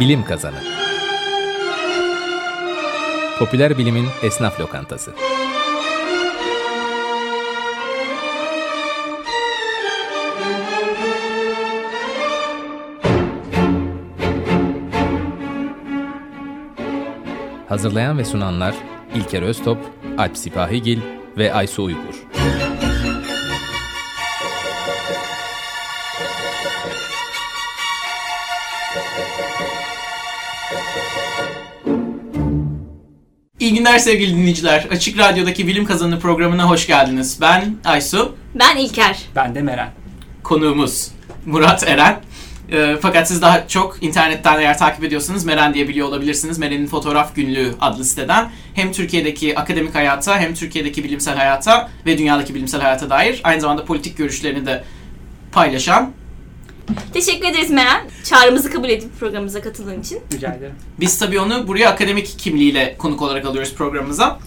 Bilim Kazanı Popüler Bilimin Esnaf Lokantası Hazırlayan ve sunanlar İlker Öztop, Alp Sipahigil ve Aysu Uygur. Günler sevgili dinleyiciler. Açık Radyo'daki Bilim Kazanı programına hoş geldiniz. Ben Aysu, Ben İlker. Ben de Meren. konuğumuz Murat Eren. Ee, fakat siz daha çok internetten eğer takip ediyorsanız Meren diye biliyor olabilirsiniz. Meren'in Fotoğraf Günlüğü adlı siteden hem Türkiye'deki akademik hayata hem Türkiye'deki bilimsel hayata ve dünyadaki bilimsel hayata dair aynı zamanda politik görüşlerini de paylaşan Teşekkür ederiz Meren. Çağrımızı kabul edip programımıza katıldığın için. Rica ederim. Biz tabii onu buraya akademik kimliğiyle konuk olarak alıyoruz programımıza.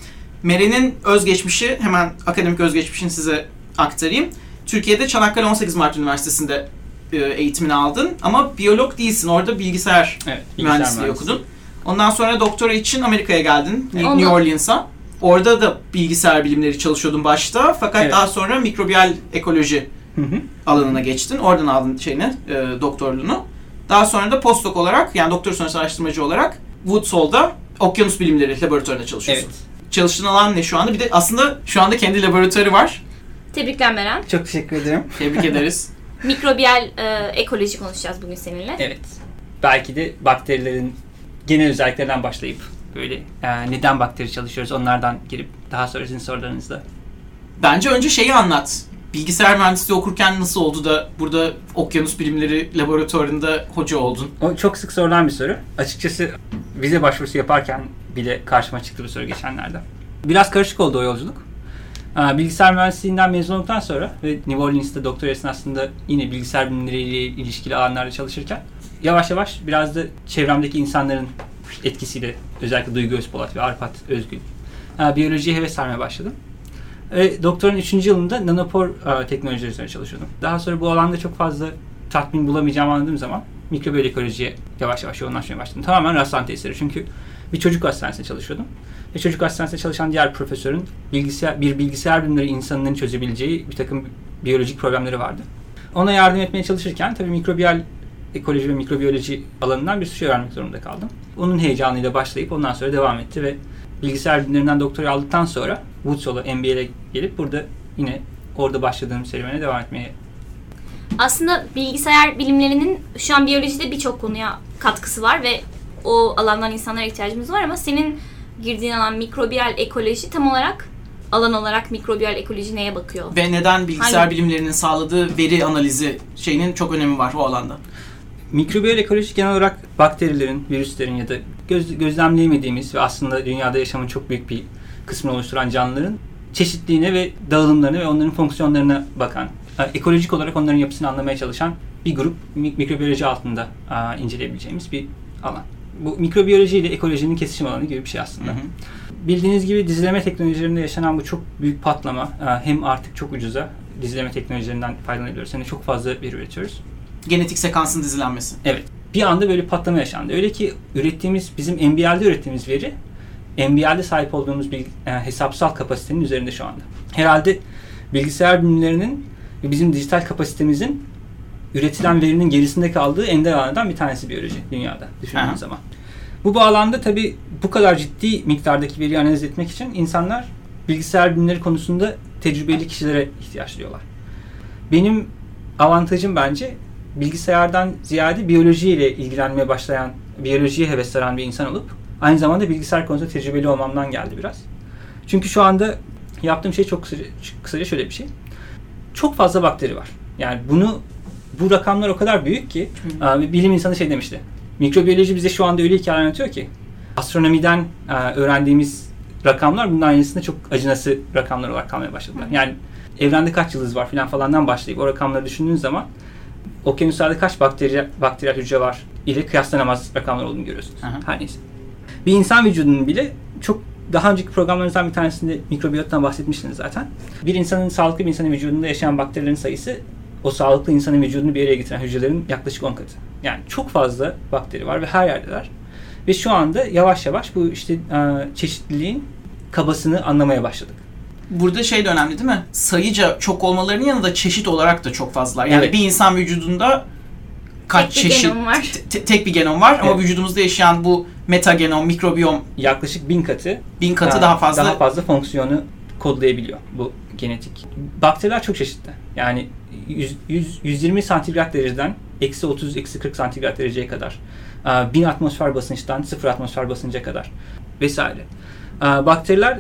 Meren'in özgeçmişi, hemen akademik özgeçmişini size aktarayım. Türkiye'de Çanakkale 18 Mart Üniversitesi'nde e, eğitimini aldın ama biyolog değilsin. Orada bilgisayar Evet. mühendisliği okudun. Ondan sonra doktora için Amerika'ya geldin, New Ondan- New Orleans'a. Orada da bilgisayar bilimleri çalışıyordun başta fakat Evet. daha sonra mikrobiyal ekoloji Hı hı. alanına geçtin. Oradan aldın şeyini, e, doktorluğunu. Daha sonra da postdoc olarak yani doktor sonrası araştırmacı olarak Woodsall'da okyanus bilimleri laboratuvarında çalışıyorsun. Evet. Çalıştığın alan ne şu anda? Bir de aslında şu anda kendi laboratuvarı var. Tebrikler Meren. Çok teşekkür ederim. Tebrik ederiz. Mikrobiyal e, ekoloji konuşacağız bugün seninle. Evet. Belki de bakterilerin genel özelliklerinden başlayıp böyle e, neden bakteri çalışıyoruz onlardan girip daha sonra sizin sorularınızda. Bence önce şeyi anlat. Bilgisayar mühendisliği okurken nasıl oldu da burada okyanus bilimleri laboratuvarında hoca oldun? O çok sık sorulan bir soru. Açıkçası vize başvurusu yaparken bile karşıma çıktı bu soru geçenlerde. Biraz karışık oldu o yolculuk. Aa, Bilgisayar mühendisliğinden mezun olduktan sonra ve New Orleans'ta doktor esnasında yine bilgisayar bilimleriyle ilişkili alanlarda çalışırken yavaş yavaş biraz da çevremdeki insanların etkisiyle özellikle Duygu Özpolat ve Arpat Özgül aa, biyolojiye heves sarmaya başladım. Ve doktorun 3. yılında nanopor aa, teknolojileri üzerine çalışıyordum. Daha sonra bu alanda çok fazla tatmin bulamayacağımı anladığım zaman mikrobiyal ekolojiye yavaş yavaş yoğunlaşmaya başladım. Tamamen rastlantı eseri. Çünkü bir çocuk hastanesinde çalışıyordum. Ve çocuk hastanesinde çalışan diğer profesörün bilgisayar, bir bilgisayar bilimleri insanların çözebileceği bir takım biyolojik problemleri vardı. Ona yardım etmeye çalışırken tabii mikrobiyal ekoloji ve mikrobiyoloji alanından bir şey öğrenmek zorunda kaldım. Onun heyecanıyla başlayıp ondan sonra devam etti ve bilgisayar bilimlerinden doktora aldıktan sonra Woodsall'a MBA'ye gelip burada yine orada başladığım serüvene devam etmeye Aslında bilgisayar bilimlerinin şu an biyolojide birçok konuya katkısı var ve o alandan insanlara ihtiyacımız var ama senin girdiğin alan mikrobiyal ekoloji tam olarak alan olarak mikrobiyal ekoloji neye bakıyor? Ve neden bilgisayar Hangi- bilimlerinin sağladığı veri analizi şeyinin çok önemi var o alanda? Mikrobiyal ekoloji genel olarak bakterilerin, virüslerin ya da göz, gözlemleyemediğimiz ve aslında dünyada yaşamın çok büyük bir kısmını oluşturan canlıların çeşitliğine ve dağılımlarına ve onların fonksiyonlarına bakan, e, ekolojik olarak onların yapısını anlamaya çalışan bir grup mik- mikrobiyoloji altında inceleyebileceğimiz bir alan. Bu mikrobiyoloji ile ekolojinin kesişim alanı gibi bir şey aslında. Hı hı. Bildiğiniz gibi dizileme teknolojilerinde yaşanan bu çok büyük patlama e, hem artık çok ucuza dizileme teknolojilerinden faydalanabiliyoruz de çok fazla veri üretiyoruz. Genetik sekansın dizilenmesi. Evet. Bir anda böyle patlama yaşandı. Öyle ki ürettiğimiz, bizim MBL'de ürettiğimiz veri, MBL'de sahip olduğumuz bir e, hesapsal kapasitenin üzerinde şu anda. Herhalde bilgisayar bilimlerinin ve bizim dijital kapasitemizin üretilen verinin gerisinde kaldığı ender alanlardan bir tanesi biyoloji dünyada düşündüğünüz Aha. zaman. Bu bağlamda tabii bu kadar ciddi miktardaki veriyi analiz etmek için insanlar bilgisayar bilimleri konusunda tecrübeli kişilere ihtiyaç duyuyorlar. Benim avantajım bence bilgisayardan ziyade biyolojiyle ilgilenmeye başlayan, biyolojiye heves saran bir insan olup aynı zamanda bilgisayar konusunda tecrübeli olmamdan geldi biraz. Çünkü şu anda yaptığım şey çok kısaca, kısaca şöyle bir şey. Çok fazla bakteri var. Yani bunu bu rakamlar o kadar büyük ki e, bilim insanı şey demişti. Mikrobiyoloji bize şu anda öyle hikayeler anlatıyor ki astronomiden öğrendiğimiz rakamlar bunun aynısında çok acınası rakamlar olarak kalmaya başladılar. Yani evrende kaç yıldız var filan falandan başlayıp o rakamları düşündüğünüz zaman okyanuslarda kaç bakteri, bakteriyel hücre var ile kıyaslanamaz rakamlar olduğunu görüyorsunuz. Aha. Her neyse. Bir insan vücudunun bile çok daha önceki programlarımızdan bir tanesinde mikrobiyottan bahsetmiştiniz zaten. Bir insanın, sağlıklı bir insanın vücudunda yaşayan bakterilerin sayısı o sağlıklı insanın vücudunu bir araya getiren hücrelerin yaklaşık 10 katı. Yani çok fazla bakteri var ve her yerdeler. Ve şu anda yavaş yavaş bu işte çeşitliliğin kabasını anlamaya başladık. Burada şey de önemli değil mi? Sayıca çok olmalarının yanında çeşit olarak da çok fazla. Yani Evet. bir insan vücudunda kaç Tek bir çeşit genom var. te- tek bir genom var ama Evet. vücudumuzda yaşayan bu metagenom, mikrobiyom Yaklaşık bin katı bin katı Ha, daha fazla. daha fazla fonksiyonu kodlayabiliyor bu genetik. Bakteriler çok çeşitli. Yani 100, 100, 120 santigrat dereceden eksi 30, eksi 40 santigrat dereceye kadar. Aa, 1000 atmosfer basınçtan 0 atmosfer basınca kadar vesaire. Bakteriler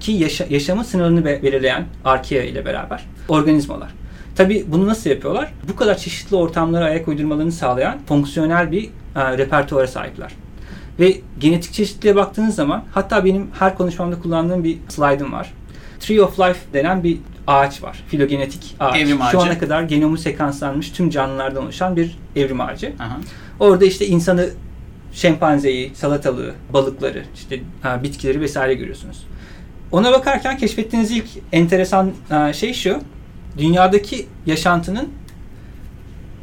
dünyadaki yaşa, yaşamın sınırını be- belirleyen arkea ile beraber organizmalar. Tabi bunu nasıl yapıyorlar? Bu kadar çeşitli ortamlara ayak uydurmalarını sağlayan fonksiyonel bir e, repertuara sahipler. Ve genetik çeşitliliğe baktığınız zaman hatta benim her konuşmamda kullandığım bir slide'ım var. Tree of Life denen bir ağaç var. Filogenetik ağaç. Evrim ağacı. Şu ana kadar genomu sekanslanmış tüm canlılardan oluşan bir evrim ağacı. Aha. Orada işte insanı, şempanzeyi, salatalığı, balıkları, işte ha, bitkileri vesaire görüyorsunuz. Ona bakarken keşfettiğiniz ilk enteresan e, şey şu. Dünyadaki yaşantının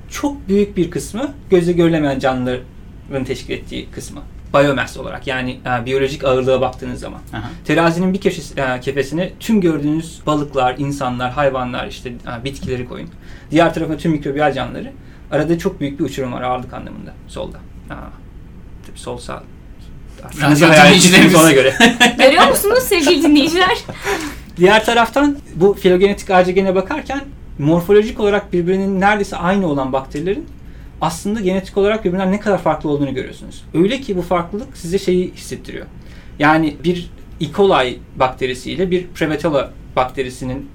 çok büyük bir kısmı gözle görülemeyen canlıların teşkil ettiği kısmı. Biomass olarak yani e, biyolojik ağırlığa baktığınız zaman. Aha. Terazinin bir köşesi, e, kefesine tüm gördüğünüz balıklar, insanlar, hayvanlar, işte e, bitkileri koyun. Diğer tarafa tüm mikrobiyal canlıları. Arada çok büyük bir uçurum var ağırlık anlamında solda. Aa, sol sağ. Artık Radyo dinleyicilerimiz. ona göre. Görüyor musunuz sevgili dinleyiciler? Diğer taraftan bu filogenetik ağaca gene bakarken morfolojik olarak birbirinin neredeyse aynı olan bakterilerin aslında genetik olarak birbirinden ne kadar farklı olduğunu görüyorsunuz. Öyle ki bu farklılık size şeyi hissettiriyor. Yani bir E. coli bakterisiyle bir Prevotella bakterisinin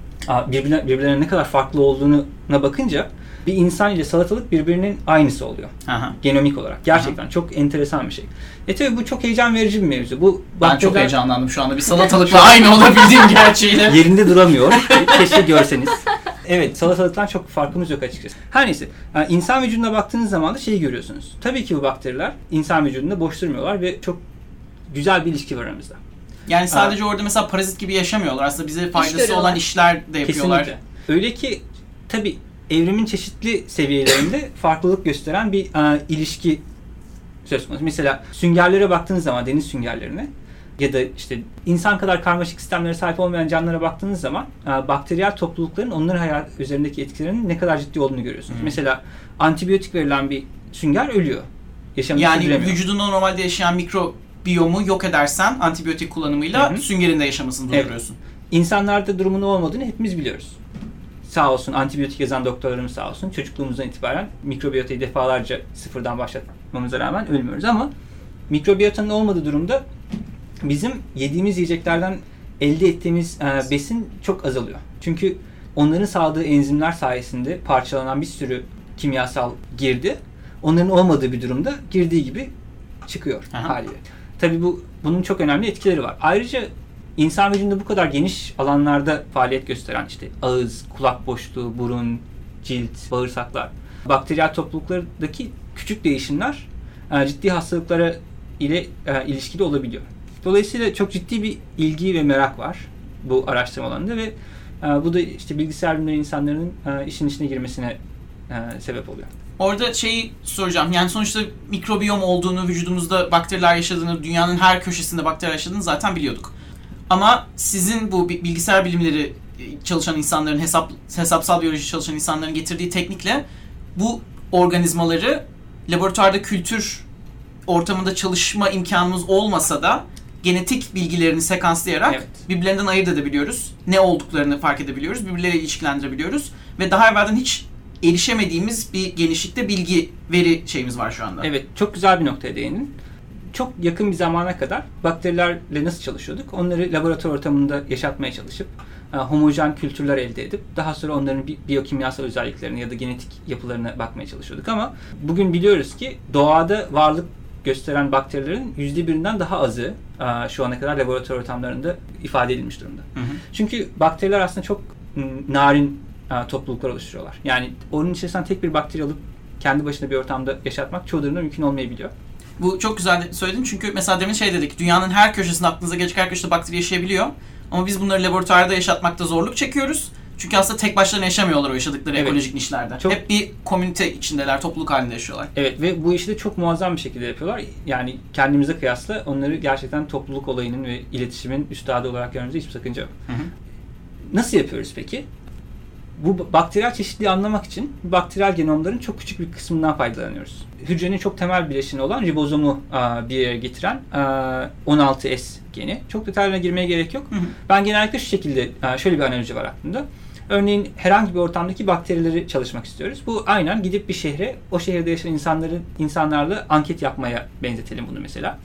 birbirine, birbirlerine ne kadar farklı olduğuna bakınca bir insan ile salatalık birbirinin aynısı oluyor. Aha. Genomik olarak. Gerçekten çok enteresan bir şey. E tabi bu çok heyecan verici bir mevzu. Bu Ben çok bakteriler- heyecanlandım şu anda bir salatalıkla aynı olabildiğim gerçeğiyle. yerinde duramıyor. Keşke görseniz. Evet salatalıktan çok farkımız yok açıkçası. Her neyse yani insan vücuduna baktığınız zaman da şeyi görüyorsunuz. Tabii ki bu bakteriler insan vücudunda boş durmuyorlar ve çok güzel bir ilişki var aramızda. Yani sadece orada mesela parazit gibi yaşamıyorlar. Aslında bize faydası görüyorlar. olan işler de yapıyorlar. Kesinlikle. Öyle ki tabii evrimin çeşitli seviyelerinde farklılık gösteren bir e, ilişki söz konusu. Mesela süngerlere baktığınız zaman deniz süngerlerine ya da işte insan kadar karmaşık sistemlere sahip olmayan canlılara baktığınız zaman e, bakteriyel toplulukların onların hayat üzerindeki etkilerinin ne kadar ciddi olduğunu görüyorsunuz. Hı. Mesela antibiyotik verilen bir sünger ölüyor. Yaşamını Yani vücudunda normalde yaşayan mikrobiyomu yok edersen antibiyotik kullanımıyla Hı hı. süngerinde yaşamasını Evet. durduruyorsun. İnsanlarda durumun olmadığını hepimiz biliyoruz. Sağ olsun antibiyotik yazan doktorlarımız sağ olsun çocukluğumuzdan itibaren mikrobiyotayı defalarca sıfırdan başlatmamıza rağmen ölmüyoruz ama mikrobiyotanın olmadığı durumda bizim yediğimiz yiyeceklerden elde ettiğimiz e, besin çok azalıyor. Çünkü onların sağladığı enzimler sayesinde parçalanan bir sürü kimyasal girdi onların olmadığı bir durumda girdiği gibi çıkıyor Aha. haliyle. Tabii bu bunun çok önemli etkileri var. Ayrıca insan vücudunda bu kadar geniş alanlarda faaliyet gösteren işte ağız, kulak boşluğu, burun, cilt, bağırsaklar, bakteriyel topluluklardaki küçük değişimler e, ciddi hastalıklara ile e, ilişkili olabiliyor. Dolayısıyla çok ciddi bir ilgi ve merak var bu araştırma alanında ve e, bu da işte bilgisayar bilimleri insanların işin içine girmesine sebep oluyor. Orada şeyi soracağım. Yani sonuçta mikrobiyom olduğunu, vücudumuzda bakteriler yaşadığını, dünyanın her köşesinde bakteriler yaşadığını zaten biliyorduk. Ama sizin bu bi- bilgisayar bilimleri e, çalışan insanların, hesap hesapsal biyoloji çalışan insanların getirdiği teknikle bu organizmaları laboratuvarda kültür ortamında çalışma imkanımız olmasa da genetik bilgilerini sekanslayarak Evet. birbirlerinden ayırt edebiliyoruz. Ne olduklarını fark edebiliyoruz. Birbirleriyle ilişkilendirebiliyoruz. Ve daha evvelden hiç erişemediğimiz bir genişlikte bilgi, veri şeyimiz var şu anda. Evet, çok güzel bir noktaya değindin. Çok yakın bir zamana kadar bakterilerle nasıl çalışıyorduk? Onları laboratuvar ortamında yaşatmaya çalışıp e, homojen kültürler elde edip daha sonra onların bi- biyokimyasal özelliklerine ya da genetik yapılarına bakmaya çalışıyorduk ama bugün biliyoruz ki doğada varlık gösteren bakterilerin yüzde birinden daha azı e, şu ana kadar laboratuvar ortamlarında ifade edilmiş durumda. Hı hı. Çünkü bakteriler aslında çok narin e, topluluklar oluşturuyorlar. Yani onun içerisinden tek bir bakteri alıp kendi başına bir ortamda yaşatmak çoğu durumda mümkün olmayabiliyor. Bu çok güzel söyledin çünkü mesela demin şey dedik. Dünyanın her köşesinde aklınıza gelecek her köşede bakteri yaşayabiliyor. Ama biz bunları laboratuvarda yaşatmakta zorluk çekiyoruz. Çünkü aslında tek başlarına yaşamıyorlar o yaşadıkları Evet. ekolojik nişlerde. Çok- Hep bir komünite içindeler, topluluk halinde yaşıyorlar. Evet ve bu işi de çok muazzam bir şekilde yapıyorlar. Yani kendimize kıyasla onları gerçekten topluluk olayının ve iletişimin üstadı olarak görmemizde hiçbir sakınca yok. Hı hı. Nasıl yapıyoruz peki? Bu bakteriyel çeşitliliği anlamak için bakteriyel genomların çok küçük bir kısmından faydalanıyoruz. Hücrenin çok temel bileşeni olan ribozomu bir yere getiren aa, 16S geni. Çok detaylarına girmeye gerek yok. Hı hı. Ben genellikle şu şekilde, şöyle bir analoji var aklımda. Örneğin herhangi bir ortamdaki bakterileri çalışmak istiyoruz. Bu aynen gidip bir şehre, o şehirde yaşayan insanların insanlarla anket yapmaya benzetelim bunu mesela.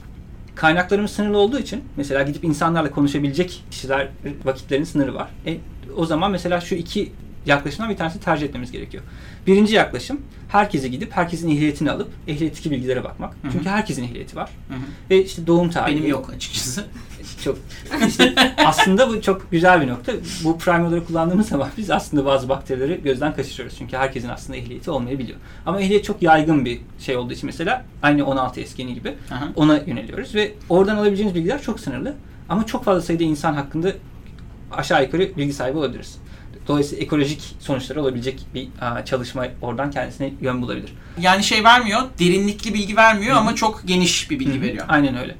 Kaynaklarımız sınırlı olduğu için mesela gidip insanlarla konuşabilecek kişiler vakitlerinin sınırı var. E, o zaman mesela şu iki yaklaşımdan bir tanesi tercih etmemiz gerekiyor. Birinci yaklaşım herkese gidip herkesin ehliyetini alıp ehliyetteki bilgilere bakmak. Hı hı. Çünkü herkesin ehliyeti var. Hı hı. Ve işte doğum tarihi. Benim yok açıkçası. Çok işte aslında bu çok güzel bir nokta. Bu primerları kullandığımız zaman biz aslında bazı bakterileri gözden kaçırıyoruz. Çünkü herkesin aslında ehliyeti olmayabiliyor. Ama ehliyet çok yaygın bir şey olduğu için mesela aynı 16 eskeni gibi Aha. ona yöneliyoruz ve oradan alabileceğiniz bilgiler çok sınırlı. Ama çok fazla sayıda insan hakkında aşağı yukarı bilgi sahibi olabiliriz. Dolayısıyla ekolojik sonuçları olabilecek bir çalışma oradan kendisine yön bulabilir. Yani şey vermiyor, derinlikli bilgi vermiyor Hı hı. ama çok geniş bir bilgi Hı hı. veriyor. Aynen öyle.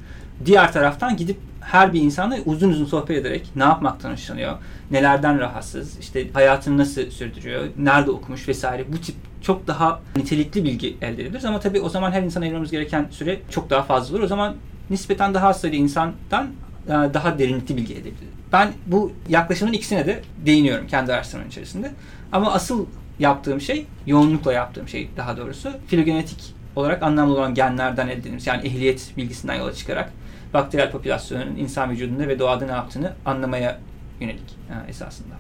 Diğer taraftan gidip her bir insanla uzun uzun sohbet ederek ne yapmaktan hoşlanıyor, nelerden rahatsız, işte hayatını nasıl sürdürüyor, nerede okumuş vesaire bu tip çok daha nitelikli bilgi elde edebiliriz. Ama tabii o zaman her insana ayırmamız gereken süre çok daha fazla olur. O zaman nispeten daha az sayıda insandan daha derinlikli bilgi edebiliriz. Ben bu yaklaşımın ikisine de değiniyorum kendi araştırmam içerisinde. Ama asıl yaptığım şey, yoğunlukla yaptığım şey daha doğrusu filogenetik olarak anlamlı olan genlerden elde edilmiş yani ehliyet bilgisinden yola çıkarak bakteriyel popülasyonun insan vücudunda ve doğada ne yaptığını anlamaya yönelik e, esasında.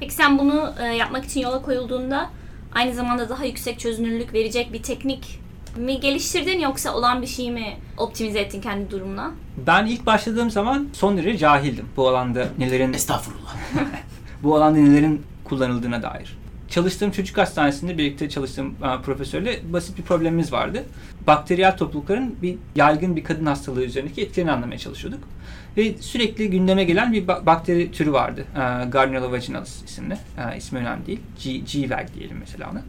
Peki sen bunu e, yapmak için yola koyulduğunda aynı zamanda daha yüksek çözünürlük verecek bir teknik mi geliştirdin yoksa olan bir şeyi mi optimize ettin kendi durumuna? Ben ilk başladığım zaman son derece cahildim bu alanda nelerin Estağfurullah. bu alanda nelerin kullanıldığına dair. Çalıştığım çocuk hastanesinde birlikte çalıştığım e, profesörle basit bir problemimiz vardı. Bakteriyel toplulukların bir yaygın bir kadın hastalığı üzerindeki etkilerini anlamaya çalışıyorduk. Ve sürekli gündeme gelen bir ba- bakteri türü vardı. E, Gardnerella vaginalis isimli. E, ismi önemli değil. G, G-Vag diyelim mesela ona.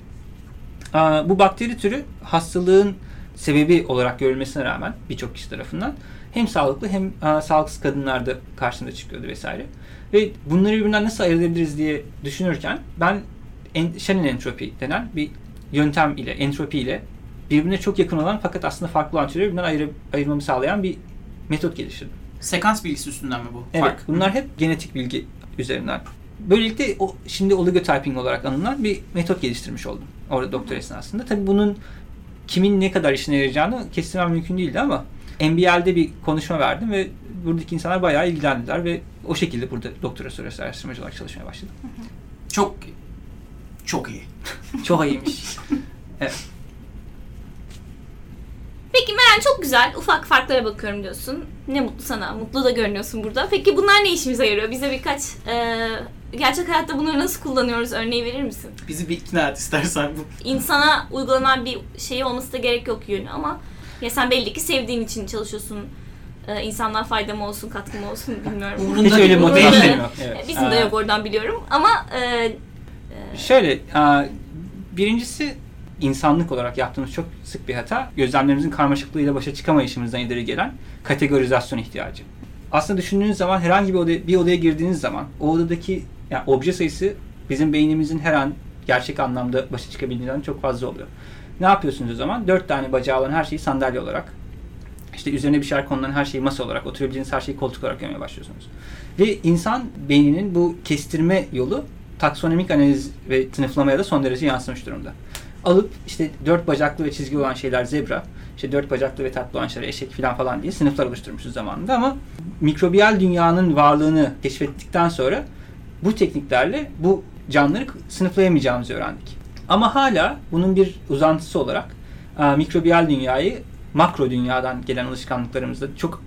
Bu bakteri türü hastalığın sebebi olarak görülmesine rağmen birçok kişi tarafından hem sağlıklı hem sağlıksız kadınlarda karşımıza çıkıyordu vesaire. Ve bunları birbirinden nasıl ayırt edebiliriz diye düşünürken ben en, Shannon entropi denen bir yöntem ile, entropi ile birbirine çok yakın olan fakat aslında farklı olan türleri birbirinden ayır, ayırmamı sağlayan bir metot geliştirdim. Sekans bilgisi üstünden mi bu? Evet, Fark. bunlar hep genetik bilgi üzerinden. Böylelikle o, şimdi oligotyping olarak anılan bir metot geliştirmiş oldum orada doktor esnasında. Tabii bunun kimin ne kadar işine yarayacağını kestirmem mümkün değildi ama NBL'de bir konuşma verdim ve buradaki insanlar bayağı ilgilendiler ve o şekilde burada doktora sonrası araştırmacı olarak çalışmaya başladım. Çok çok iyi. Çok iyiymiş. evet. Peki Meren çok güzel. Ufak farklara bakıyorum diyorsun. Ne mutlu sana. Mutlu da görünüyorsun burada. Peki bunlar ne işimize yarıyor? Bize birkaç e, gerçek hayatta bunları nasıl kullanıyoruz örneği verir misin? Bizi bir ikna et istersen bu. İnsana uygulanan bir şey olması da gerek yok yönü ama ya sen belli ki sevdiğin için çalışıyorsun. E, insanlığa faydam olsun, katkım olsun bilmiyorum. Umurunda Hiç öyle motivasyon değil. yok. Evet. Bizim de yok oradan biliyorum ama e, Şöyle, aa, birincisi insanlık olarak yaptığımız çok sık bir hata, gözlemlerimizin karmaşıklığıyla başa çıkamayışımızdan ileri gelen kategorizasyon ihtiyacı. Aslında düşündüğünüz zaman herhangi bir odaya, bir odaya girdiğiniz zaman o odadaki yani obje sayısı bizim beynimizin her an gerçek anlamda başa çıkabildiğinden çok fazla oluyor. Ne yapıyorsunuz o zaman? Dört tane bacağı olan her şeyi sandalye olarak, işte üzerine bir şeyler konulan her şeyi masa olarak, oturabileceğiniz her şeyi koltuk olarak görmeye başlıyorsunuz. Ve insan beyninin bu kestirme yolu taksonomik analiz ve sınıflamaya da son derece yansımış durumda. Alıp işte dört bacaklı ve çizgi olan şeyler zebra, işte dört bacaklı ve tatlı olan şeyler eşek falan falan diye sınıflar oluşturmuşuz zamanında ama mikrobiyal dünyanın varlığını keşfettikten sonra bu tekniklerle bu canlıları sınıflayamayacağımızı öğrendik. Ama hala bunun bir uzantısı olarak e, mikrobiyal dünyayı makro dünyadan gelen alışkanlıklarımızda çok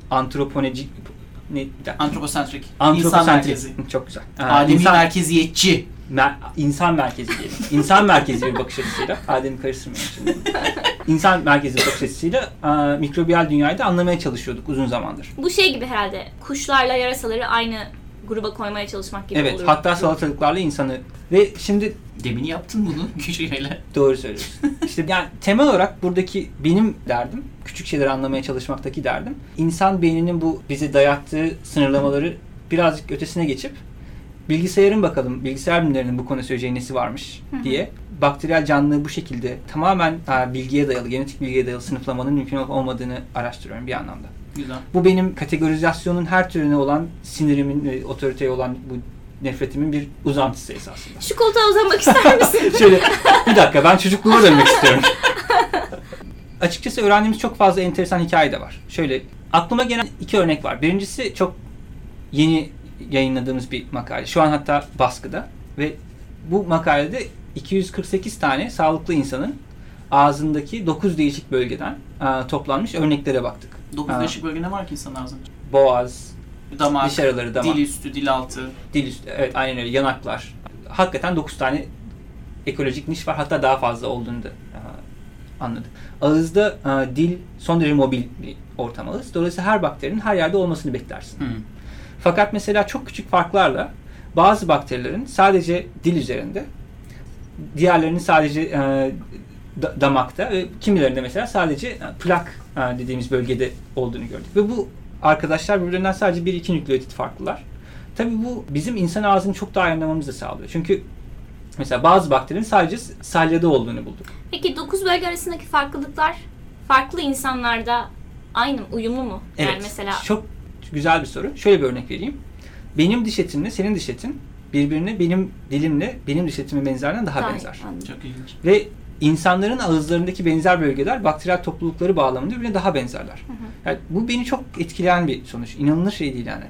ne dakika. Antroposentrik. İnsan Antroposentrik. merkezi. Çok güzel. Ademi insan, merkeziyetçi. Mer- insan merkezi diyelim. İnsan merkezi bir bakış açısıyla. Adem'i karıştırmayalım şimdi. İnsan merkezi bir bakış açısıyla e, mikrobiyal dünyayı da anlamaya çalışıyorduk uzun zamandır. bu şey gibi herhalde. Kuşlarla yarasaları aynı gruba koymaya çalışmak gibi Evet olur. hatta salatalıklarla insanı ve şimdi Demin yaptın bunu küçüğüyle. Doğru söylüyorsun. işte yani temel olarak buradaki benim derdim, küçük şeyleri anlamaya çalışmaktaki derdim, insan beyninin bu bize dayattığı sınırlamaları birazcık ötesine geçip bilgisayarın bakalım, bilgisayar bilimlerinin bu konuda söyleyeceği nesi varmış diye bakteriyel canlılığı bu şekilde tamamen ha, bilgiye dayalı, genetik bilgiye dayalı sınıflamanın mümkün olup olmadığını araştırıyorum bir anlamda. Güzel. Bu benim kategorizasyonun her türüne olan sinirimin ve otoriteye olan bu nefretimin bir uzantısı esasında. Şu koltuğa uzanmak ister misin? Şöyle bir dakika ben çocukluğuma dönmek istiyorum. Açıkçası öğrendiğimiz çok fazla enteresan hikaye de var. Şöyle aklıma gelen iki örnek var. Birincisi çok yeni yayınladığımız bir makale. Şu an hatta baskıda ve bu makalede 248 tane sağlıklı insanın ağzındaki 9 değişik bölgeden e, toplanmış örneklere baktık. Dokuz Ha. değişik bölge ne var ki insan ağzında? Boğaz, Damak, diş araları, damak, dil üstü, dil altı. dil üstü, evet aynen öyle yanaklar. Hakikaten 9 tane ekolojik niş var. Hatta daha fazla olduğunu da anladık. Ağızda e, dil son derece mobil bir ortam ağız. Dolayısıyla her bakterinin her yerde olmasını beklersin. Hı. Fakat mesela çok küçük farklarla bazı bakterilerin sadece dil üzerinde, diğerlerinin sadece e, da- damakta ve kimilerinde mesela sadece e, plak e, dediğimiz bölgede olduğunu gördük. Ve bu arkadaşlar birbirlerinden sadece bir iki nükleotit farklılar. Tabii bu bizim insan ağzını çok daha iyi anlamamızı da sağlıyor. Çünkü mesela bazı bakterinin sadece salyada olduğunu bulduk. Peki 9 bölge arasındaki farklılıklar farklı insanlarda aynı uyumlu mu? Yani Evet. mesela Çok güzel bir soru. Şöyle bir örnek vereyim. Benim diş etimle senin diş etin birbirine benim dilimle benim diş etimin benzerliğinden daha, Daha- benzer. anladım. Çok ilginç. Ve insanların ağızlarındaki benzer bölgeler bakteriyel toplulukları bağlamında birbirine daha benzerler. Yani bu beni çok etkileyen bir sonuç. İnanılır şey değil yani.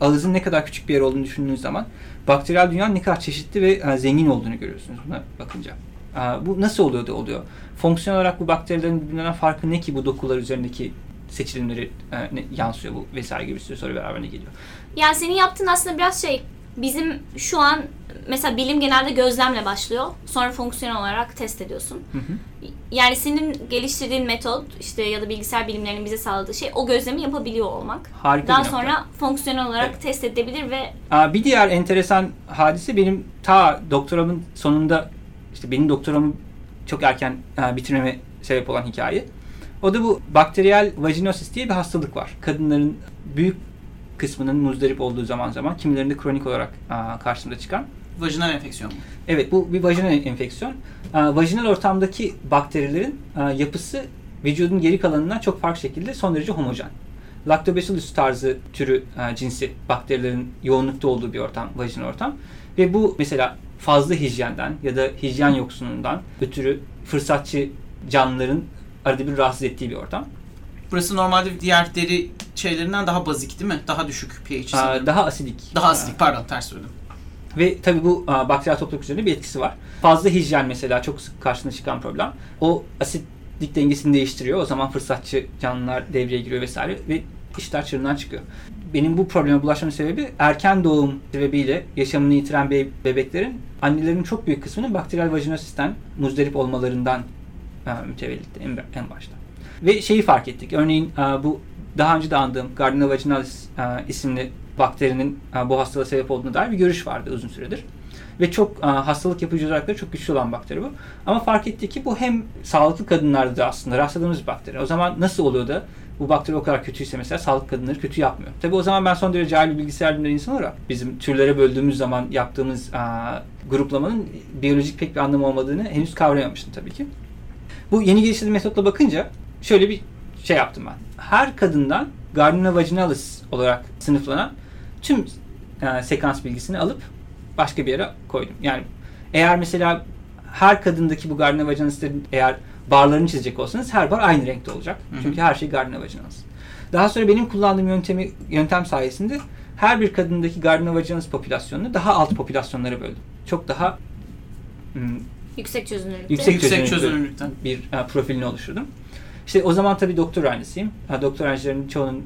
Ağızın ne kadar küçük bir yer olduğunu düşündüğünüz zaman bakteriyel dünyanın ne kadar çeşitli ve e, zengin olduğunu görüyorsunuz buna bakınca. E, Bu nasıl oluyor da oluyor? Fonksiyon olarak bu bakterilerin birbirinden farkı ne ki bu dokular üzerindeki seçilimleri e, yansıyor bu vesaire gibi bir sürü soru beraberine geliyor. Yani senin yaptığın aslında biraz şey bizim şu an mesela bilim genelde gözlemle başlıyor. Sonra fonksiyonel olarak test ediyorsun. Hı hı. Yani senin geliştirdiğin metot işte ya da bilgisayar bilimlerinin bize sağladığı şey o gözlemi yapabiliyor olmak. Harika Daha bir nokta. sonra fonksiyonel olarak Evet. test edilebilir ve Aa, Bir diğer enteresan hadise benim ta doktoramın sonunda işte benim doktoramı çok erken e, bitirmeme sebep olan hikaye. O da bu bakteriyel vaginosis diye bir hastalık var. Kadınların büyük kısmının muzdarip olduğu zaman zaman kimilerinde kronik olarak aa, karşımıza çıkan. Vajinal enfeksiyon mu? Evet bu bir vajinal enfeksiyon. Aa, vajinal ortamdaki bakterilerin aa, yapısı vücudun geri kalanından çok farklı şekilde son derece homojen. Lactobacillus tarzı türü aa, cinsi bakterilerin yoğunlukta olduğu bir ortam, vajinal ortam. Ve bu mesela fazla hijyenden ya da hijyen yoksunluğundan ötürü fırsatçı canlıların arada bir rahatsız ettiği bir ortam. Burası normalde diğer deri şeylerinden daha bazik değil mi? Daha düşük pH sanırım. daha asidik. Daha asidik pardon ters söyledim. Ve tabii bu a, bakteriyel topluluk üzerinde bir etkisi var. Fazla hijyen mesela çok sık karşına çıkan problem. O asitlik dengesini değiştiriyor. O zaman fırsatçı canlılar devreye giriyor vesaire ve işler çığırından çıkıyor. Benim bu probleme bulaşmamın sebebi erken doğum sebebiyle yaşamını yitiren be- bebeklerin annelerin çok büyük kısmının bakteriyel vajinosisten muzdarip olmalarından e, mütevellitti en, en başta. Ve şeyi fark ettik. Örneğin e, bu daha önce de andığım Gardner vaginalis e, isimli bakterinin e, bu hastalığa sebep olduğuna dair bir görüş vardı uzun süredir. Ve çok hastalık yapıcı özellikleri çok güçlü olan bakteri bu. Ama fark ettik ki bu hem sağlıklı kadınlarda da aslında rastladığımız bir bakteri. O zaman nasıl oluyor da bu bakteri o kadar kötüyse mesela sağlıklı kadınları kötü yapmıyor. Tabi o zaman ben son derece cahil bir bilgisayar bilimleri insan olarak bizim türlere böldüğümüz zaman yaptığımız gruplamanın biyolojik pek bir anlamı olmadığını henüz kavrayamamıştım tabii ki. Bu yeni geliştirdiğim metotla bakınca şöyle bir şey yaptım ben. Her kadından Gardner vaginalis olarak sınıflanan tüm e, sekans bilgisini alıp başka bir yere koydum. Yani eğer mesela her kadındaki bu Gardner vaginalislerin eğer barlarını çizecek olsanız her bar aynı renkte olacak. Hı hı. Çünkü her şey Gardner vaginalis. Daha sonra benim kullandığım yöntemi yöntem sayesinde her bir kadındaki Gardner vaginalis popülasyonunu daha alt popülasyonlara böldüm. Çok daha yüksek çözünürlükte. Yüksek Yüksek çözünürlükten. bir e, profilini oluşturdum. İşte o zaman tabii doktor öğrencisiyim. Ha, doktor öğrencilerinin çoğunun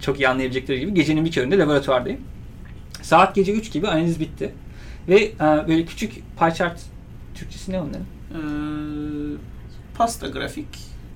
çok iyi anlayabilecekleri gibi gecenin bir köründe laboratuvardayım. Saat gece 3 gibi analiz bitti. Ve e, böyle küçük pie chart Türkçesi ne onların? Ee, pasta grafik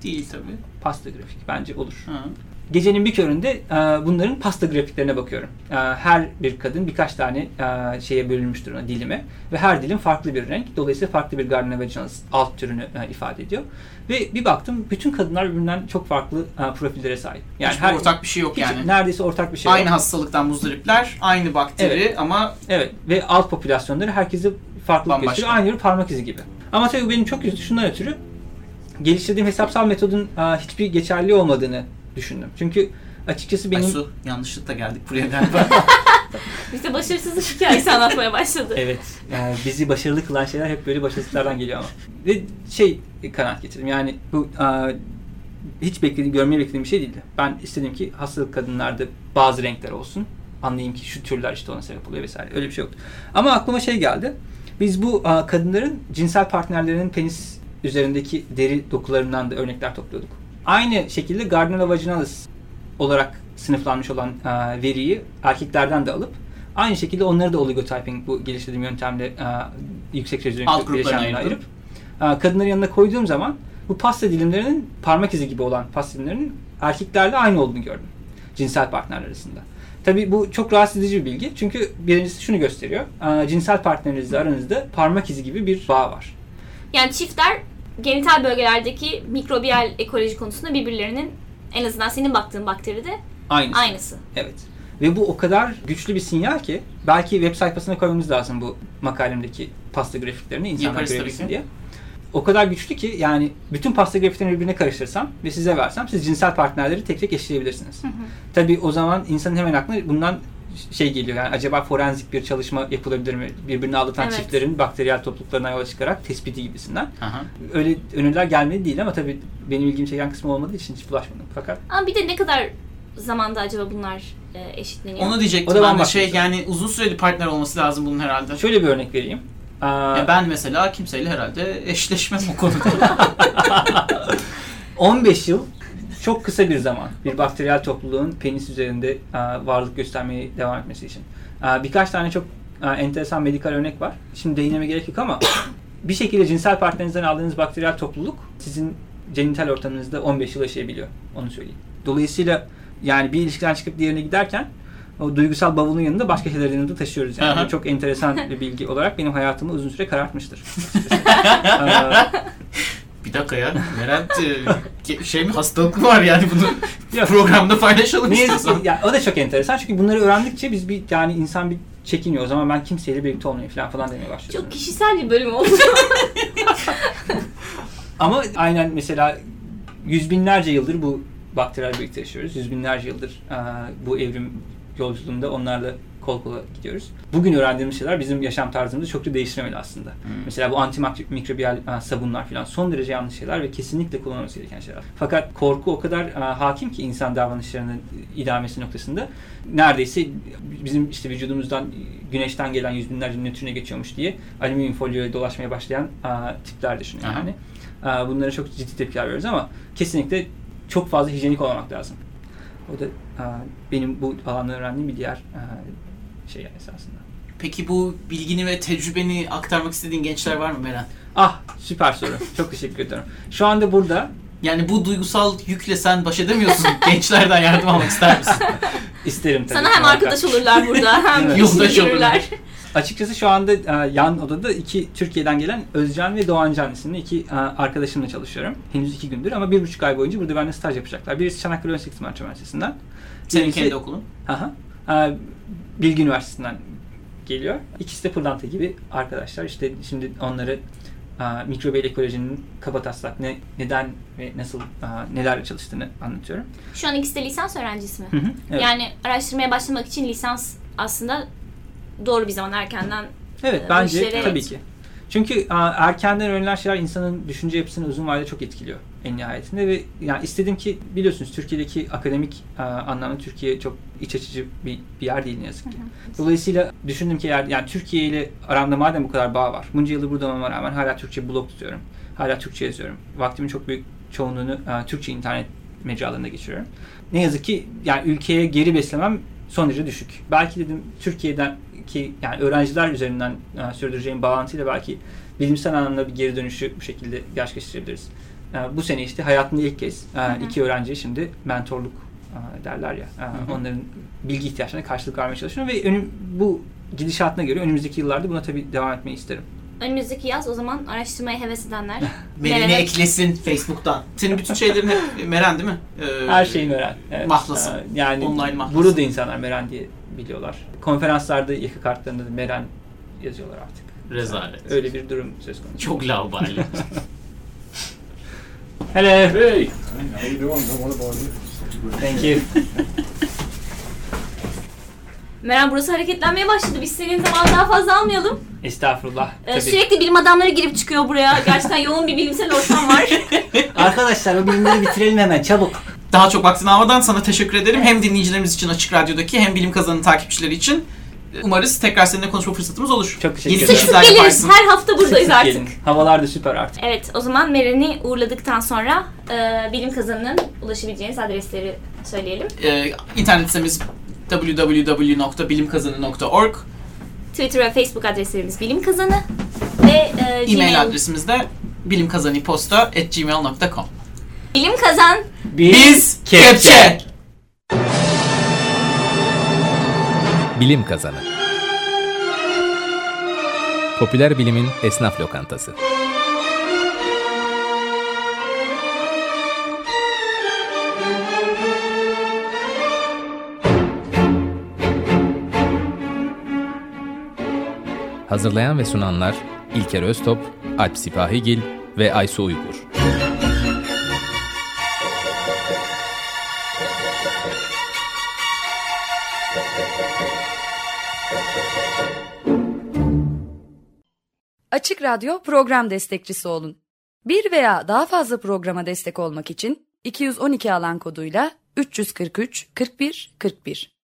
değil tabii. Pasta grafik bence olur. Ha. Gecenin bir köründe e, bunların pasta grafiklerine bakıyorum. E, her bir kadın birkaç tane e, şeye bölünmüş durumda dilime ve her dilim farklı bir renk. Dolayısıyla farklı bir Gardner Vaginalis alt türünü e, ifade ediyor. Ve bir baktım bütün kadınlar birbirinden çok farklı e, profillere sahip. Yani Hiçbir ortak bir şey yok hiç, yani. Neredeyse ortak bir şey Aynı yok. hastalıktan muzdaripler, aynı bakteri Evet. ama Evet ve alt popülasyonları herkese farklı Bambaşka. gösteriyor. Aynı parmak izi gibi. Ama tabii benim çok şundan ötürü geliştirdiğim hesapsal metodun e, hiçbir geçerli olmadığını düşündüm. Çünkü açıkçası benim... Aysu yanlışlıkla geldik buraya galiba. Bize başarısızlık hikayesi anlatmaya başladı. Evet. Yani bizi başarılı kılan şeyler hep böyle başarısızlardan geliyor ama. Ve şey kanaat getirdim. Yani bu e, hiç beklediğim, görmeyi beklediğim bir şey değildi. Ben istedim ki hastalık kadınlarda bazı renkler olsun. Anlayayım ki şu türler işte ona sebep oluyor vesaire. Öyle bir şey yoktu. Ama aklıma şey geldi. Biz bu e, kadınların cinsel partnerlerinin penis üzerindeki deri dokularından da örnekler topluyorduk. Aynı şekilde Gardner vaginalis olarak sınıflanmış olan e, veriyi erkeklerden de alıp aynı şekilde onları da oligotyping bu geliştirdiğim yöntemle e, yüksek bileşenlerine ayırdım. ayırıp e, kadınların yanına koyduğum zaman bu pasta dilimlerinin parmak izi gibi olan pasta dilimlerinin erkeklerle aynı olduğunu gördüm. Cinsel partnerler arasında. Tabii bu çok rahatsız edici bir bilgi. Çünkü birincisi şunu gösteriyor. E, cinsel partnerinizle aranızda parmak izi gibi bir bağ var. Yani çiftler genital bölgelerdeki mikrobiyal ekoloji konusunda birbirlerinin en azından senin baktığın bakteride Aynısı. aynısı. Evet. Ve bu o kadar güçlü bir sinyal ki belki web sayfasına koymamız lazım bu makalemdeki pasta grafiklerini insanlar Yaparız tabii görebilsin diye. O kadar güçlü ki yani bütün pasta grafiklerini birbirine karıştırsam ve size versem siz cinsel partnerleri tek tek eşleyebilirsiniz. Tabii o zaman insanın hemen aklına bundan şey geliyor yani acaba forenzik bir çalışma yapılabilir mi? Birbirini aldatan Evet. çiftlerin bakteriyel topluluklarına yola çıkarak tespiti gibisinden. Aha. Öyle öneriler gelmedi değil ama tabii benim ilgimi çeken kısmı olmadığı için hiç bulaşmadım. Fakat Ama bir de ne kadar zamanda acaba bunlar e, eşitleniyor? Onu diyecektim O da ben de şey şey. yani uzun süreli partner olması lazım bunun herhalde. şöyle bir örnek vereyim. Aa, Ya ben mesela kimseyle herhalde eşleşmem o konuda. 15 yıl çok kısa bir zaman bir bakteriyel topluluğun penis üzerinde e, varlık göstermeye devam etmesi için. E, birkaç tane çok e, enteresan medikal örnek var. Şimdi değinmeme gerek yok ama bir şekilde cinsel partnerinizden aldığınız bakteriyel topluluk sizin genital ortamınızda 15 yıl yaşayabiliyor. Onu söyleyeyim. Dolayısıyla yani bir ilişkiden çıkıp diğerine giderken o duygusal bavulun yanında başka şeyleri yanında taşıyoruz. Yani Aha. Çok enteresan bir bilgi olarak benim hayatımı uzun süre karartmıştır. Ee, bir dakika ya. Levent şey mi hastalık mı var yani bunu programda paylaşalım Ne yazık istiyorsan. ya, o da çok enteresan çünkü bunları öğrendikçe biz bir yani insan bir çekiniyor. O zaman ben kimseyle birlikte olmayayım falan falan demeye başlıyor. Çok kişisel bir bölüm oldu. Ama aynen mesela yüz binlerce yıldır bu bakterilerle birlikte yaşıyoruz. Yüz binlerce yıldır bu evrim yolculuğunda onlarla kol kola gidiyoruz. Bugün öğrendiğimiz şeyler bizim yaşam tarzımızı çok da değiştirmeli aslında. Mesela bu antimikrobiyal e, sabunlar falan son derece yanlış şeyler ve kesinlikle kullanılması gereken şeyler. Fakat korku o kadar e, hakim ki insan davranışlarının idamesi noktasında neredeyse bizim işte vücudumuzdan güneşten gelen yüz binlerce nötrine geçiyormuş diye alüminyum folyoya dolaşmaya başlayan e, tipler düşünüyor Aha. yani. E, bunlara çok ciddi tepkiler veriyoruz ama kesinlikle çok fazla hijyenik olmamak lazım. O da e, benim bu alanda öğrendiğim bir diğer e, şey esasında. Peki bu bilgini ve tecrübeni aktarmak istediğin gençler var mı Meren? Ah süper soru. Çok teşekkür ederim. Şu anda burada Yani bu duygusal yükle sen baş edemiyorsun. Gençlerden yardım almak ister misin? isterim tabii. Sana hem muhakkak. arkadaş olurlar burada hem Evet. Yoldaş olurlar. Açıkçası şu anda e, yan odada iki Türkiye'den gelen Özcan ve Doğancan isimli iki e, arkadaşımla çalışıyorum. Henüz iki gündür ama bir buçuk ay boyunca burada benimle staj yapacaklar. Birisi Çanakkale Üniversitesi Março Üniversitesi'nden. Senin birisi- kendi okulun. Aha. E, Bilgi Üniversitesi'nden geliyor. İkisi de pırlanta gibi arkadaşlar. İşte şimdi onları e, mikrobiyal ekolojinin kaba taslak ne, neden ve nasıl e, nelerle çalıştığını anlatıyorum. Şu an ikisi de lisans öğrencisi mi? Hı hı, evet. Yani araştırmaya başlamak için lisans aslında doğru bir zaman erkenden Evet Ee, bence tabii ki. Çünkü erkenden öğrenilen şeyler insanın düşünce yapısını uzun vadede çok etkiliyor en nihayetinde ve yani istedim ki biliyorsunuz Türkiye'deki akademik anlamda Türkiye çok iç açıcı bir, bir yer değil ne yazık ki. Dolayısıyla düşündüm ki eğer yani Türkiye ile aramda madem bu kadar bağ var. Bunca yıldır burada olmama rağmen hala Türkçe blog tutuyorum. Hala Türkçe yazıyorum. Vaktimin çok büyük çoğunluğunu Türkçe internet mecralarında geçiriyorum. Ne yazık ki yani ülkeye geri beslemem son derece düşük. Belki dedim Türkiye'den ki yani öğrenciler üzerinden e, sürdüreceğim bağlantıyla belki bilimsel anlamda bir geri dönüşü bu şekilde gerçekleştirebiliriz. E, bu sene işte hayatımda ilk kez e, iki öğrenciye şimdi mentorluk e, derler ya. E, onların bilgi ihtiyaçlarına karşılık vermeye çalışıyorum ve önüm, bu gidişatına göre önümüzdeki yıllarda buna tabii devam etmeyi isterim. Önümüzdeki yaz o zaman araştırmaya heves edenler. Meren'i Meren'e- eklesin Facebook'tan. Senin bütün şeylerin hep Meren değil mi? Ee, Her şeyi Meren. Evet. Mahlası. E, Yani Online mahlası. burada insanlar Meren diye biliyorlar. Konferanslarda yakı kartlarında da Meren yazıyorlar artık. Rezalet. Öyle bir durum söz konusu. Çok laubali. Hello. Hey, how you doing? Don't want to bother you. Thank you. Meral burası hareketlenmeye başladı. Biz senin zaman daha fazla almayalım. Estağfurullah. Ee, Tabii. sürekli bilim adamları girip çıkıyor buraya. Gerçekten yoğun bir bilimsel ortam var. Arkadaşlar o bilimleri bitirelim hemen çabuk. Daha çok vaktini almadan sana teşekkür ederim. Hem dinleyicilerimiz için Açık Radyo'daki hem Bilim Kazanı takipçileri için. Umarız tekrar seninle konuşma fırsatımız olur. Çok teşekkür ederim. Sık sık geliriz. Her hafta buradayız Sık artık. gelin. Havalar da süper artık. Evet o zaman Meren'i uğurladıktan sonra e, bilim kazanının ulaşabileceğiniz adresleri söyleyelim. Ee, internet sitemiz www.bilimkazanı.org Twitter ve Facebook adreslerimiz bilim kazanı ve e, E-mail Gmail. adresimiz de bilimkazaniposta.gmail.com Bilim kazan. Biz Kepçe! Bilim Kazanı Popüler bilimin esnaf lokantası. Hazırlayan ve sunanlar İlker Öztop, Alp Sipahigil ve Aysu Uygur. Açık Radyo program destekçisi olun. Bir veya daha fazla programa destek olmak için 212 alan koduyla 343 41 41